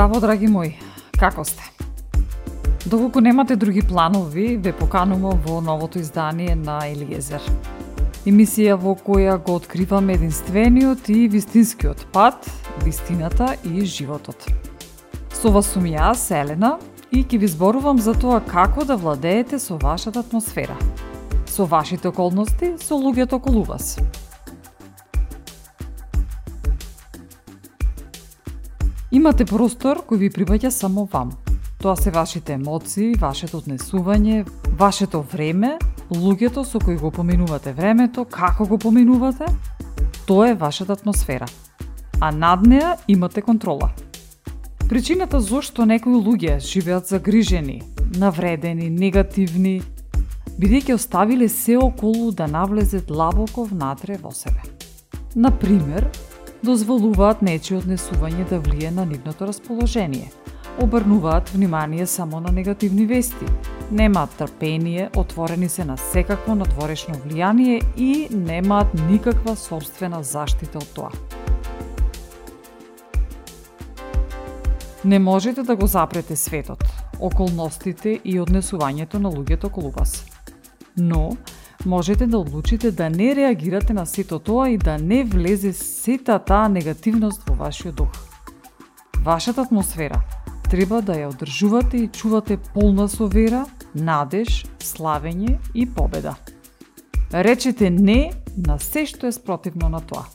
Здраво, драги мои, како сте? Доколку немате други планови, ве поканувам во новото издание на Елиезер. Емисија во која го откриваме единствениот и вистинскиот пат, вистината и животот. Со вас сум јас, Елена, и ќе ви зборувам за тоа како да владеете со вашата атмосфера, со вашите околности, со луѓето околу вас. Имате простор кој ви припаѓа само вам. Тоа се вашите емоции, вашето однесување, вашето време, луѓето со кои го поминувате времето, како го поминувате, тоа е вашата атмосфера. А над неа имате контрола. Причината зошто некои луѓе живеат загрижени, навредени, негативни, бидејќи оставиле се околу да навлезе длабоко внатре во себе. На пример, дозволуваат нечие однесување да влие на нивното расположение. Обрнуваат внимание само на негативни вести. Немаат трпение, отворени се на секакво надворешно влијание и немаат никаква собствена заштита од тоа. Не можете да го запрете светот, околностите и однесувањето на луѓето околу вас. Но, можете да одлучите да не реагирате на сето тоа и да не влезе сета таа негативност во вашиот дух. Вашата атмосфера треба да ја одржувате и чувате полна со вера, надеж, славење и победа. Речете не на се што е спротивно на тоа.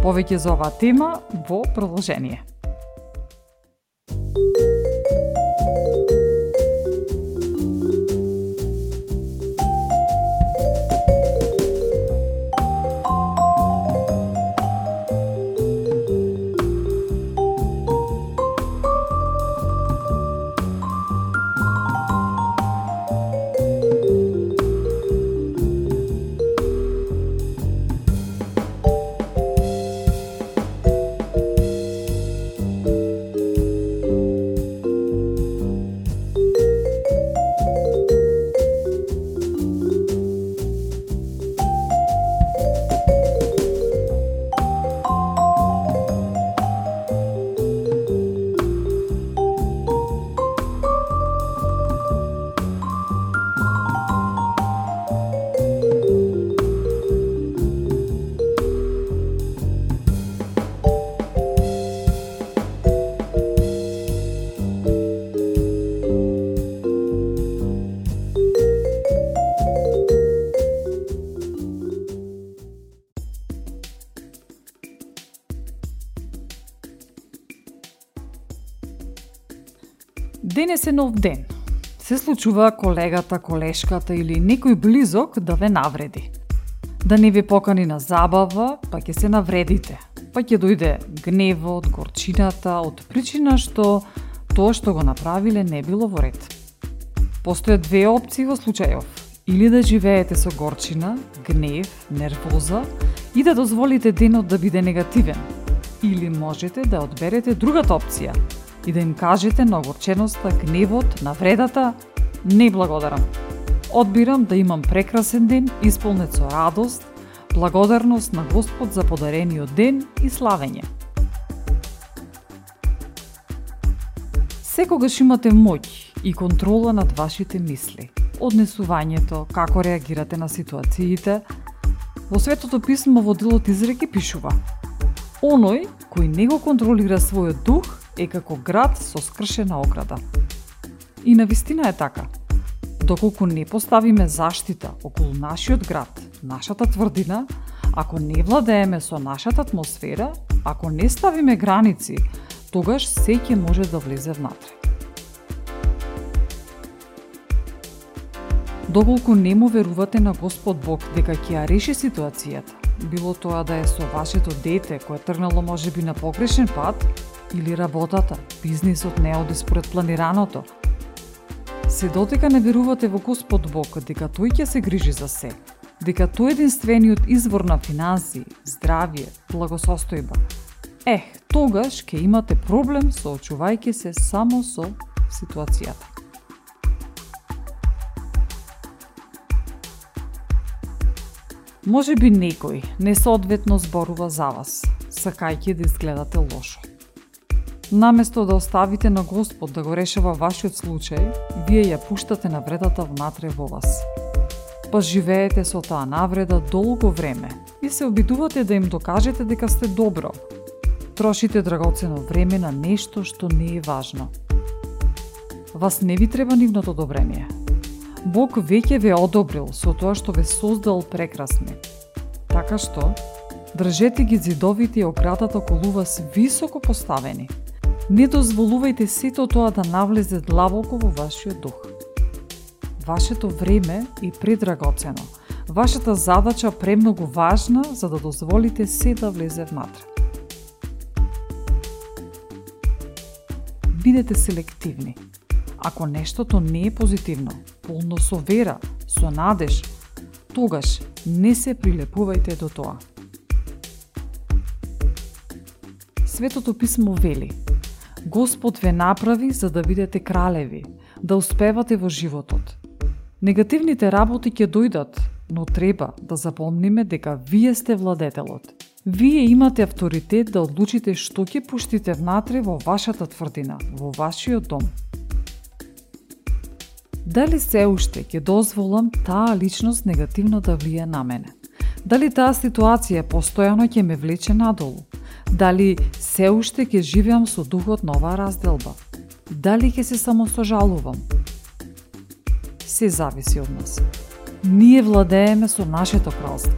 Повеќе за оваа тема во продолжение. Денес е нов ден. Се случува колегата, колешката или некој близок да ве навреди. Да не ви покани на забава, па ќе се навредите. Па ќе дојде гневот, горчината од причина што тоа што го направиле не било во ред. Постојат две опции во случајов. Или да живеете со горчина, гнев, нервоза и да дозволите денот да биде негативен. Или можете да одберете другата опција, и да им кажете на огорченоста, гневот, навредата, не благодарам. Одбирам да имам прекрасен ден, исполнет со радост, благодарност на Господ за подарениот ден и славење. Секогаш имате моќ и контрола над вашите мисли, однесувањето, како реагирате на ситуациите. Во Светото писмо во делот изреки пишува Оној кој не го контролира својот дух е како град со скршена ограда. И на вистина е така. Доколку не поставиме заштита околу нашиот град, нашата тврдина, ако не владееме со нашата атмосфера, ако не ставиме граници, тогаш секе може да влезе внатре. Доколку не му верувате на Господ Бог дека ќе ја реши ситуацијата, било тоа да е со вашето дете кое тргнало можеби на погрешен пат, или работата, бизнисот не оди според планираното, се дотека не верувате во Господ Бог дека тој ќе се грижи за се, дека тој единствениот извор на финанси, здравје, благосостојба. Ех, тогаш ќе имате проблем соочувајќи се само со ситуацијата. Може би некој несоодветно зборува за вас, сакајќи да изгледате лошо. Наместо да оставите на Господ да го решава вашиот случај, вие ја пуштате навредата внатре во вас. Па живеете со таа навреда долго време и се обидувате да им докажете дека сте добро. Трошите драгоцено време на нешто што не е важно. Вас не ви треба нивното одобрение – Бог веќе ве одобрил со тоа што ве создал прекрасни. Така што, држете ги зидовите и оградата околу вас високо поставени. Не дозволувајте сето тоа да навлезе длабоко во вашиот дух. Вашето време е предрагоцено. Вашата задача премногу важна за да дозволите се да влезе внатре. Бидете селективни. Ако нештото не е позитивно, полно со вера, со надеж, тогаш не се прилепувајте до тоа. Светото писмо вели Господ ве направи за да видите кралеви, да успевате во животот. Негативните работи ќе дојдат, но треба да запомниме дека вие сте владетелот. Вие имате авторитет да одлучите што ќе пуштите внатре во вашата тврдина, во вашиот дом дали се уште ќе дозволам таа личност негативно да влие на мене? Дали таа ситуација постојано ќе ме влече надолу? Дали се уште ќе живеам со духот на оваа разделба? Дали ќе се самосожалувам? Се зависи од нас. Ние владееме со нашето кралство.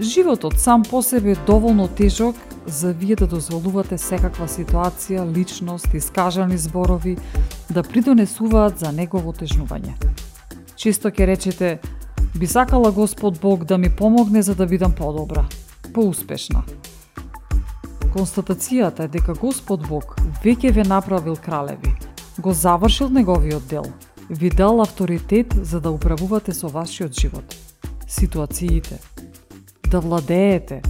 Животот сам по себе е доволно тежок за вие да дозволувате секаква ситуација, личност, искажани зборови да придонесуваат за негово тежнување. Чисто ќе речете, би сакала Господ Бог да ми помогне за да бидам подобра, поуспешна. Констатацијата е дека Господ Бог веќе ве направил кралеви, го завршил неговиот дел, ви дал авторитет за да управувате со вашиот живот, ситуациите, да владеете.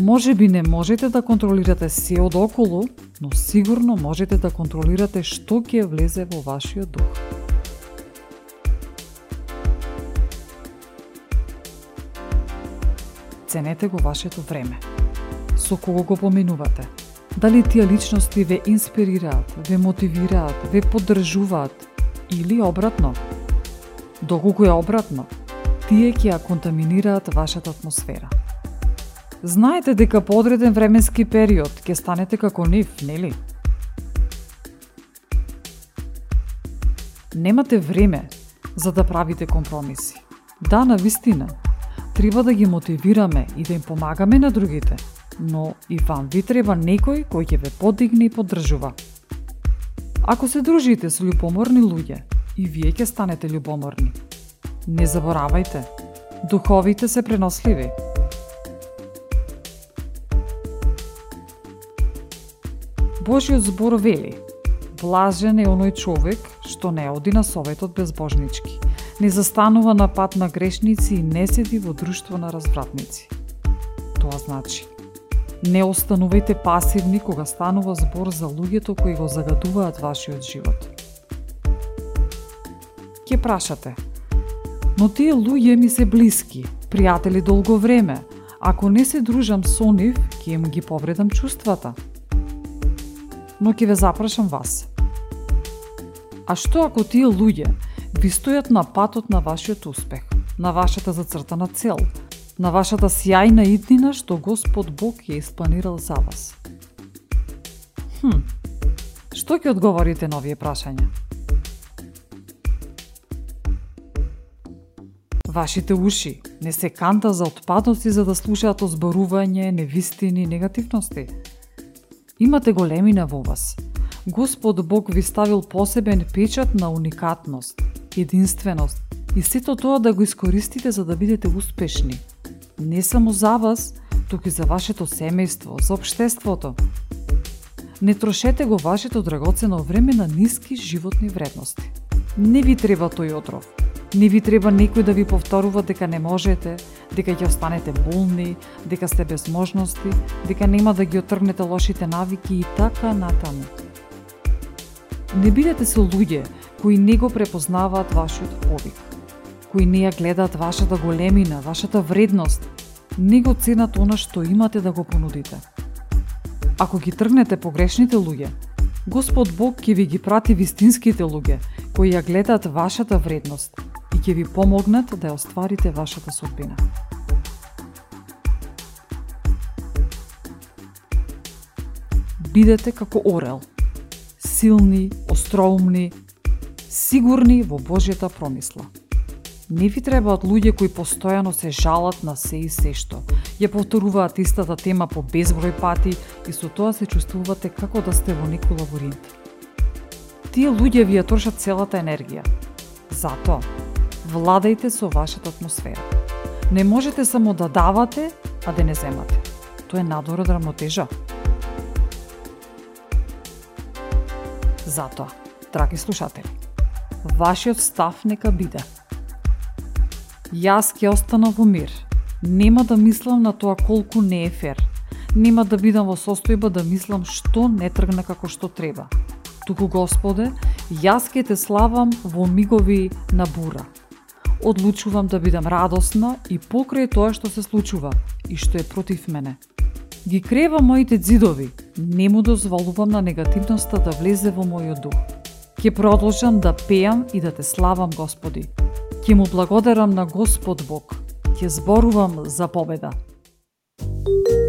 Може би не можете да контролирате се од околу, но сигурно можете да контролирате што ќе влезе во вашиот дух. Ценете го вашето време. Со кого го поминувате? Дали тие личности ве инспирираат, ве мотивираат, ве поддржуваат или обратно? Доколку е обратно, тие ќе ја контаминираат вашата атмосфера. Знаете дека по одреден временски период ќе станете како нив, нели? Немате време за да правите компромиси. Да, на вистина, треба да ги мотивираме и да им помагаме на другите, но и вам ви треба некој кој ќе ве подигне и поддржува. Ако се дружите со љубоморни луѓе, и вие ќе станете љубоморни. Не заборавајте, духовите се преносливи. Божиот збор вели, блажен е оној човек што не оди на советот безбожнички, не застанува на пат на грешници и не седи во друштво на развратници. Тоа значи, не останувајте пасивни кога станува збор за луѓето кои го загадуваат вашиот живот. Ке прашате, Но тие луѓе ми се блиски, пријатели долго време. Ако не се дружам со нив, ќе им ги повредам чувствата. Но ќе ве запрашам вас. А што ако тие луѓе ви стојат на патот на вашиот успех, на вашата зацртана цел, на вашата сјајна иднина што Господ Бог ја испланирал за вас? Хм, што ќе одговорите на овие прашања? Вашите уши не се канта за отпадоци за да слушаат озборување, невистини, негативности. Имате големина во вас. Господ Бог ви ставил посебен печат на уникатност, единственост и сето тоа да го искористите за да бидете успешни. Не само за вас, туку и за вашето семејство, за обштеството. Не трошете го вашето драгоцено време на ниски животни вредности. Не ви треба тој отров Не ви треба некој да ви повторува дека не можете, дека ќе останете болни, дека сте без можности, дека нема да ги отргнете лошите навики и така натаму. Не бидете со луѓе кои не го препознаваат вашиот повик, кои не ја гледаат вашата големина, вашата вредност, не го ценат она што имате да го понудите. Ако ги тргнете погрешните луѓе, Господ Бог ќе ви ги прати вистинските луѓе кои ја гледаат вашата вредност и ќе ви помогнат да ја остварите вашата судбина. Бидете како орел, силни, остроумни, сигурни во Божјата промисла. Не ви требаат луѓе кои постојано се жалат на се и се што. Ја повторуваат истата тема по безброј пати и со тоа се чувствувате како да сте во некој лаборинт. Тие луѓе ви ја трошат целата енергија. Затоа, владајте со вашата атмосфера. Не можете само да давате, а да не земате. Тоа е надвор од рамнотежа. Затоа, драги слушатели, вашиот став нека биде. Јас ќе останам во мир. Нема да мислам на тоа колку не е фер. Нема да бидам во состојба да мислам што не тргна како што треба. Туку, Господе, јас ќе те славам во мигови на бура одлучувам да бидам радосна и покрај тоа што се случува и што е против мене. Ги кревам моите дзидови, не му дозволувам на негативноста да влезе во мојот дух. Ке продолжам да пеам и да те славам, Господи. Ке му благодарам на Господ Бог. Ке зборувам за победа. Не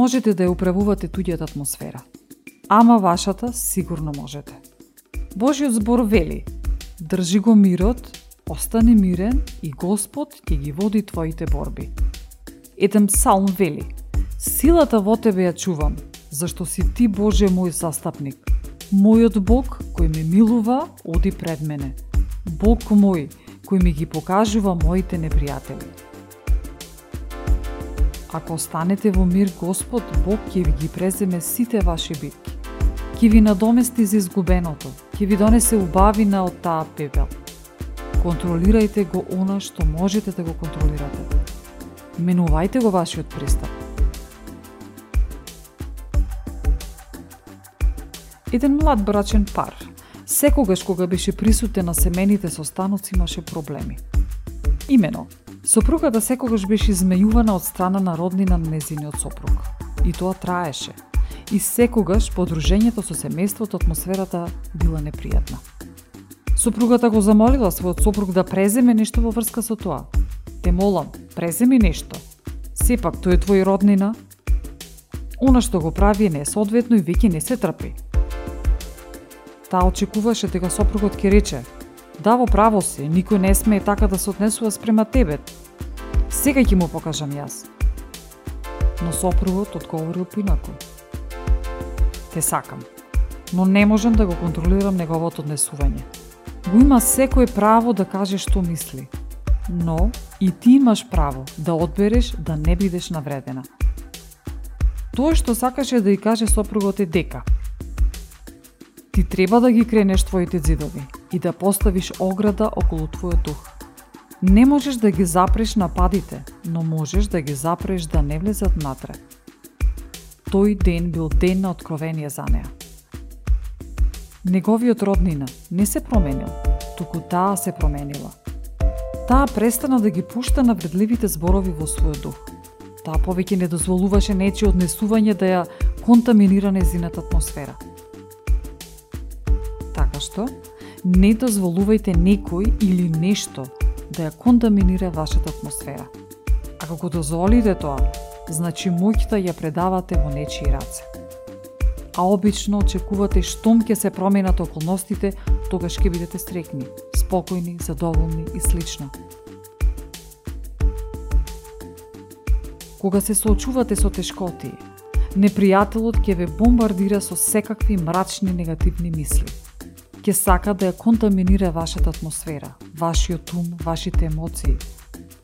можете да ја управувате туѓата атмосфера, ама вашата сигурно можете. Божиот збор вели, држи го мирот остани мирен и Господ ќе ги води твоите борби. Еден псалм вели, Силата во тебе ја чувам, зашто си ти Боже мој застапник. Мојот Бог кој ме милува, оди пред мене. Бог мој, кој ми ги покажува моите непријатели. Ако останете во мир, Господ Бог ќе ви ги преземе сите ваши битки. Ќе ви надомести за изгубеното, ќе ви донесе убавина од таа пепел. Контролирајте го она што можете да го контролирате. Менувајте го вашиот пристап. Еден млад брачен пар, секогаш кога беше присутен на семените состаноци имаше проблеми. Имено, Сопругата секогаш беше измејувана од страна на роднина на незиниот сопруг. И тоа траеше. И секогаш по дружењето со семејството атмосферата била непријатна. Сопругата го замолила својот сопруг да преземе нешто во врска со тоа. Те молам, преземи нешто. Сепак тој е твој роднина. Она што го прави е несоодветно и веќе не се трпи. Таа очекуваше дека сопругот ќе рече Да, во право си, никој не смее така да се однесува спрема тебе. Сега ќе му покажам јас. Но сопругот одговорил Пинако. Те сакам, но не можам да го контролирам неговото однесување. Го има секој право да каже што мисли, но и ти имаш право да одбереш да не бидеш навредена. Тоа што сакаше да ја каже сопругот е дека Ти треба да ги кренеш твоите зидови и да поставиш ограда околу твојот дух. Не можеш да ги запреш нападите, но можеш да ги запреш да не влезат натре. Тој ден бил ден на откровение за неа. Неговиот роднина не се променил, туку таа се променила. Таа престана да ги пушта навредливите зборови во својот дух. Таа повеќе не дозволуваше нечи однесување да ја контаминира незината атмосфера Така – што не дозволувајте некој или нешто да ја контаминира вашата атмосфера. Ако го дозволите тоа, значи моќта ја предавате во нечии раце. А обично очекувате штом ќе се променат околностите, тогаш ќе бидете стрекни, спокојни, задоволни и слично. Кога се соочувате со тешкоти, непријателот ќе ве бомбардира со секакви мрачни негативни мисли – ќе сака да ја контаминира вашата атмосфера, вашиот ум, вашите емоции.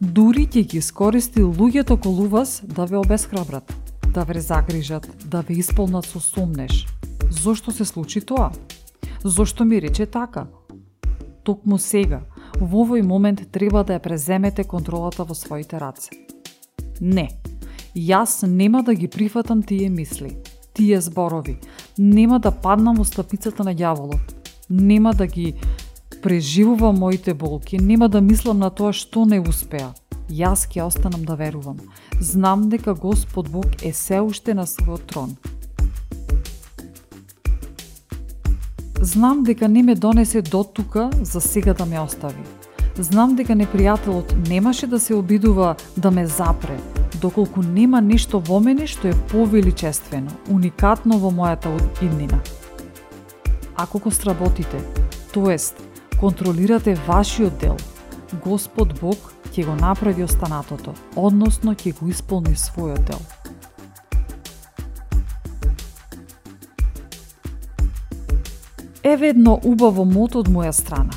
Дури ќе ги искористи луѓето околу вас да ве обесхрабрат, да ве загрижат, да ве исполнат со сумнеш. Зошто се случи тоа? Зошто ми рече така? Токму сега, во овој момент треба да ја преземете контролата во своите раце. Не, јас нема да ги прифатам тие мисли, тие зборови, нема да паднам во стапицата на ѓаволот, нема да ги преживувам моите болки, нема да мислам на тоа што не успеа. Јас ќе останам да верувам. Знам дека Господ Бог е се уште на својот трон. Знам дека не ме донесе до тука за сега да ме остави. Знам дека непријателот немаше да се обидува да ме запре, доколку нема нешто во мене што е повеличествено, уникатно во мојата иднина ако го сработите, тоест контролирате вашиот дел, Господ Бог ќе го направи останатото, односно ќе го исполни својот дел. Еве едно убаво мото од моја страна.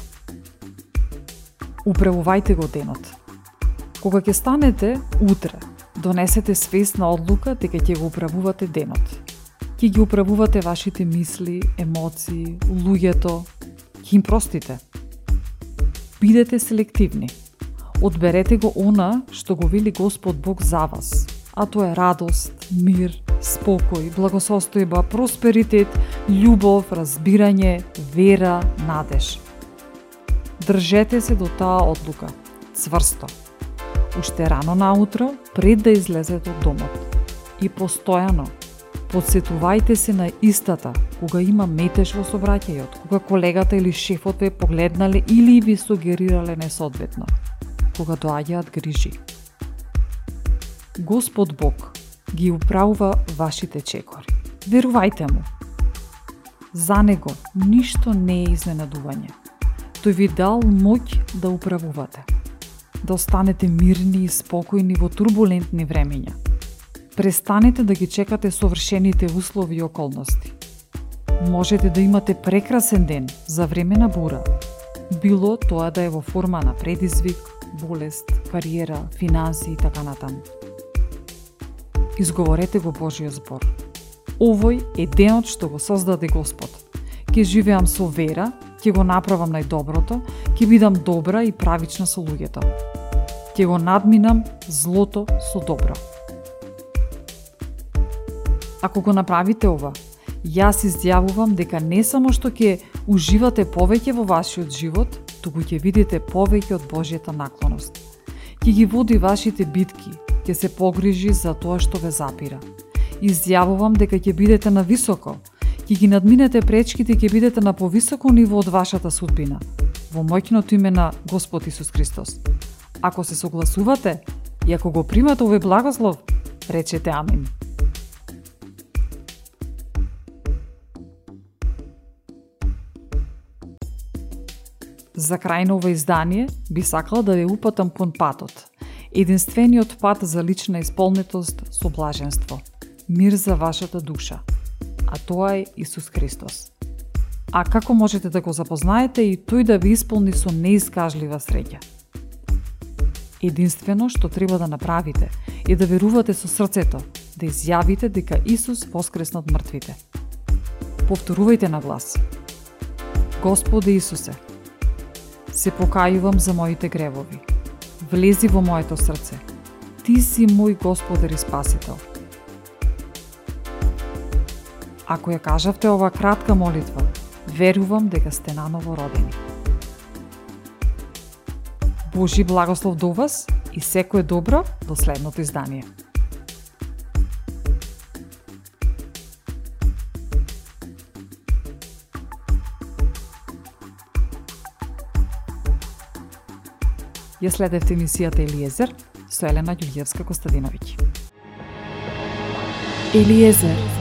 Управувајте го денот. Кога ќе станете утре, донесете свесна одлука дека ќе го управувате денот ќе ги управувате вашите мисли, емоции, луѓето, ќе им простите. Бидете селективни. Одберете го она што го вели Господ Бог за вас, а тоа е радост, мир, спокој, благосостојба, просперитет, љубов, разбирање, вера, надеж. Држете се до таа одлука, цврсто. Уште рано наутро, пред да излезете од домот. И постојано, Подсетувајте се на истата кога има метеж во собраќајот, кога колегата или шефот ве погледнале или ви сугерирале несоодветно, кога доаѓаат грижи. Господ Бог ги управува вашите чекори. Верувајте му. За него ништо не е изненадување. Тој ви дал моќ да управувате. Да останете мирни и спокојни во турбулентни времења. Престанете да ги чекате совршените услови и околности. Можете да имате прекрасен ден за време на бура, било тоа да е во форма на предизвик, болест, кариера, финанси и така натаму. Изговорете го Божиот збор. Овој е денот што го создаде Господ. Ке живеам со вера, ќе го направам најдоброто, ќе бидам добра и правична со луѓето. Ќе го надминам злото со добро. Ако го направите ова, јас изјавувам дека не само што ќе уживате повеќе во вашиот живот, туку ќе видите повеќе од Божјата наклоност. Ќе ги води вашите битки, ќе се погрижи за тоа што ве запира. Изјавувам дека ќе бидете на високо, ќе ги надминете пречките и ќе бидете на повисоко ниво од вашата судбина. Во моќното име на Господ Исус Христос. Ако се согласувате и ако го примате овој благослов, речете амин. За крај на ова издание би сакала да ве упатам кон патот. Единствениот пат за лична исполнетост со блаженство. Мир за вашата душа. А тоа е Исус Христос. А како можете да го запознаете и тој да ви исполни со неискажлива среќа? Единствено што треба да направите е да верувате со срцето, да изјавите дека Исус воскресна од мртвите. Повторувајте на глас. Господе Исусе, се покајувам за моите гревови. Влези во моето срце. Ти си мој Господар и Спасител. Ако ја кажавте ова кратка молитва, верувам дека сте наново родени. Божи благослов до вас и секое добро до следното издание. Ја следевте емисијата Елиезер со Елена Ѓуѓевска Костадиновиќ. Елиезер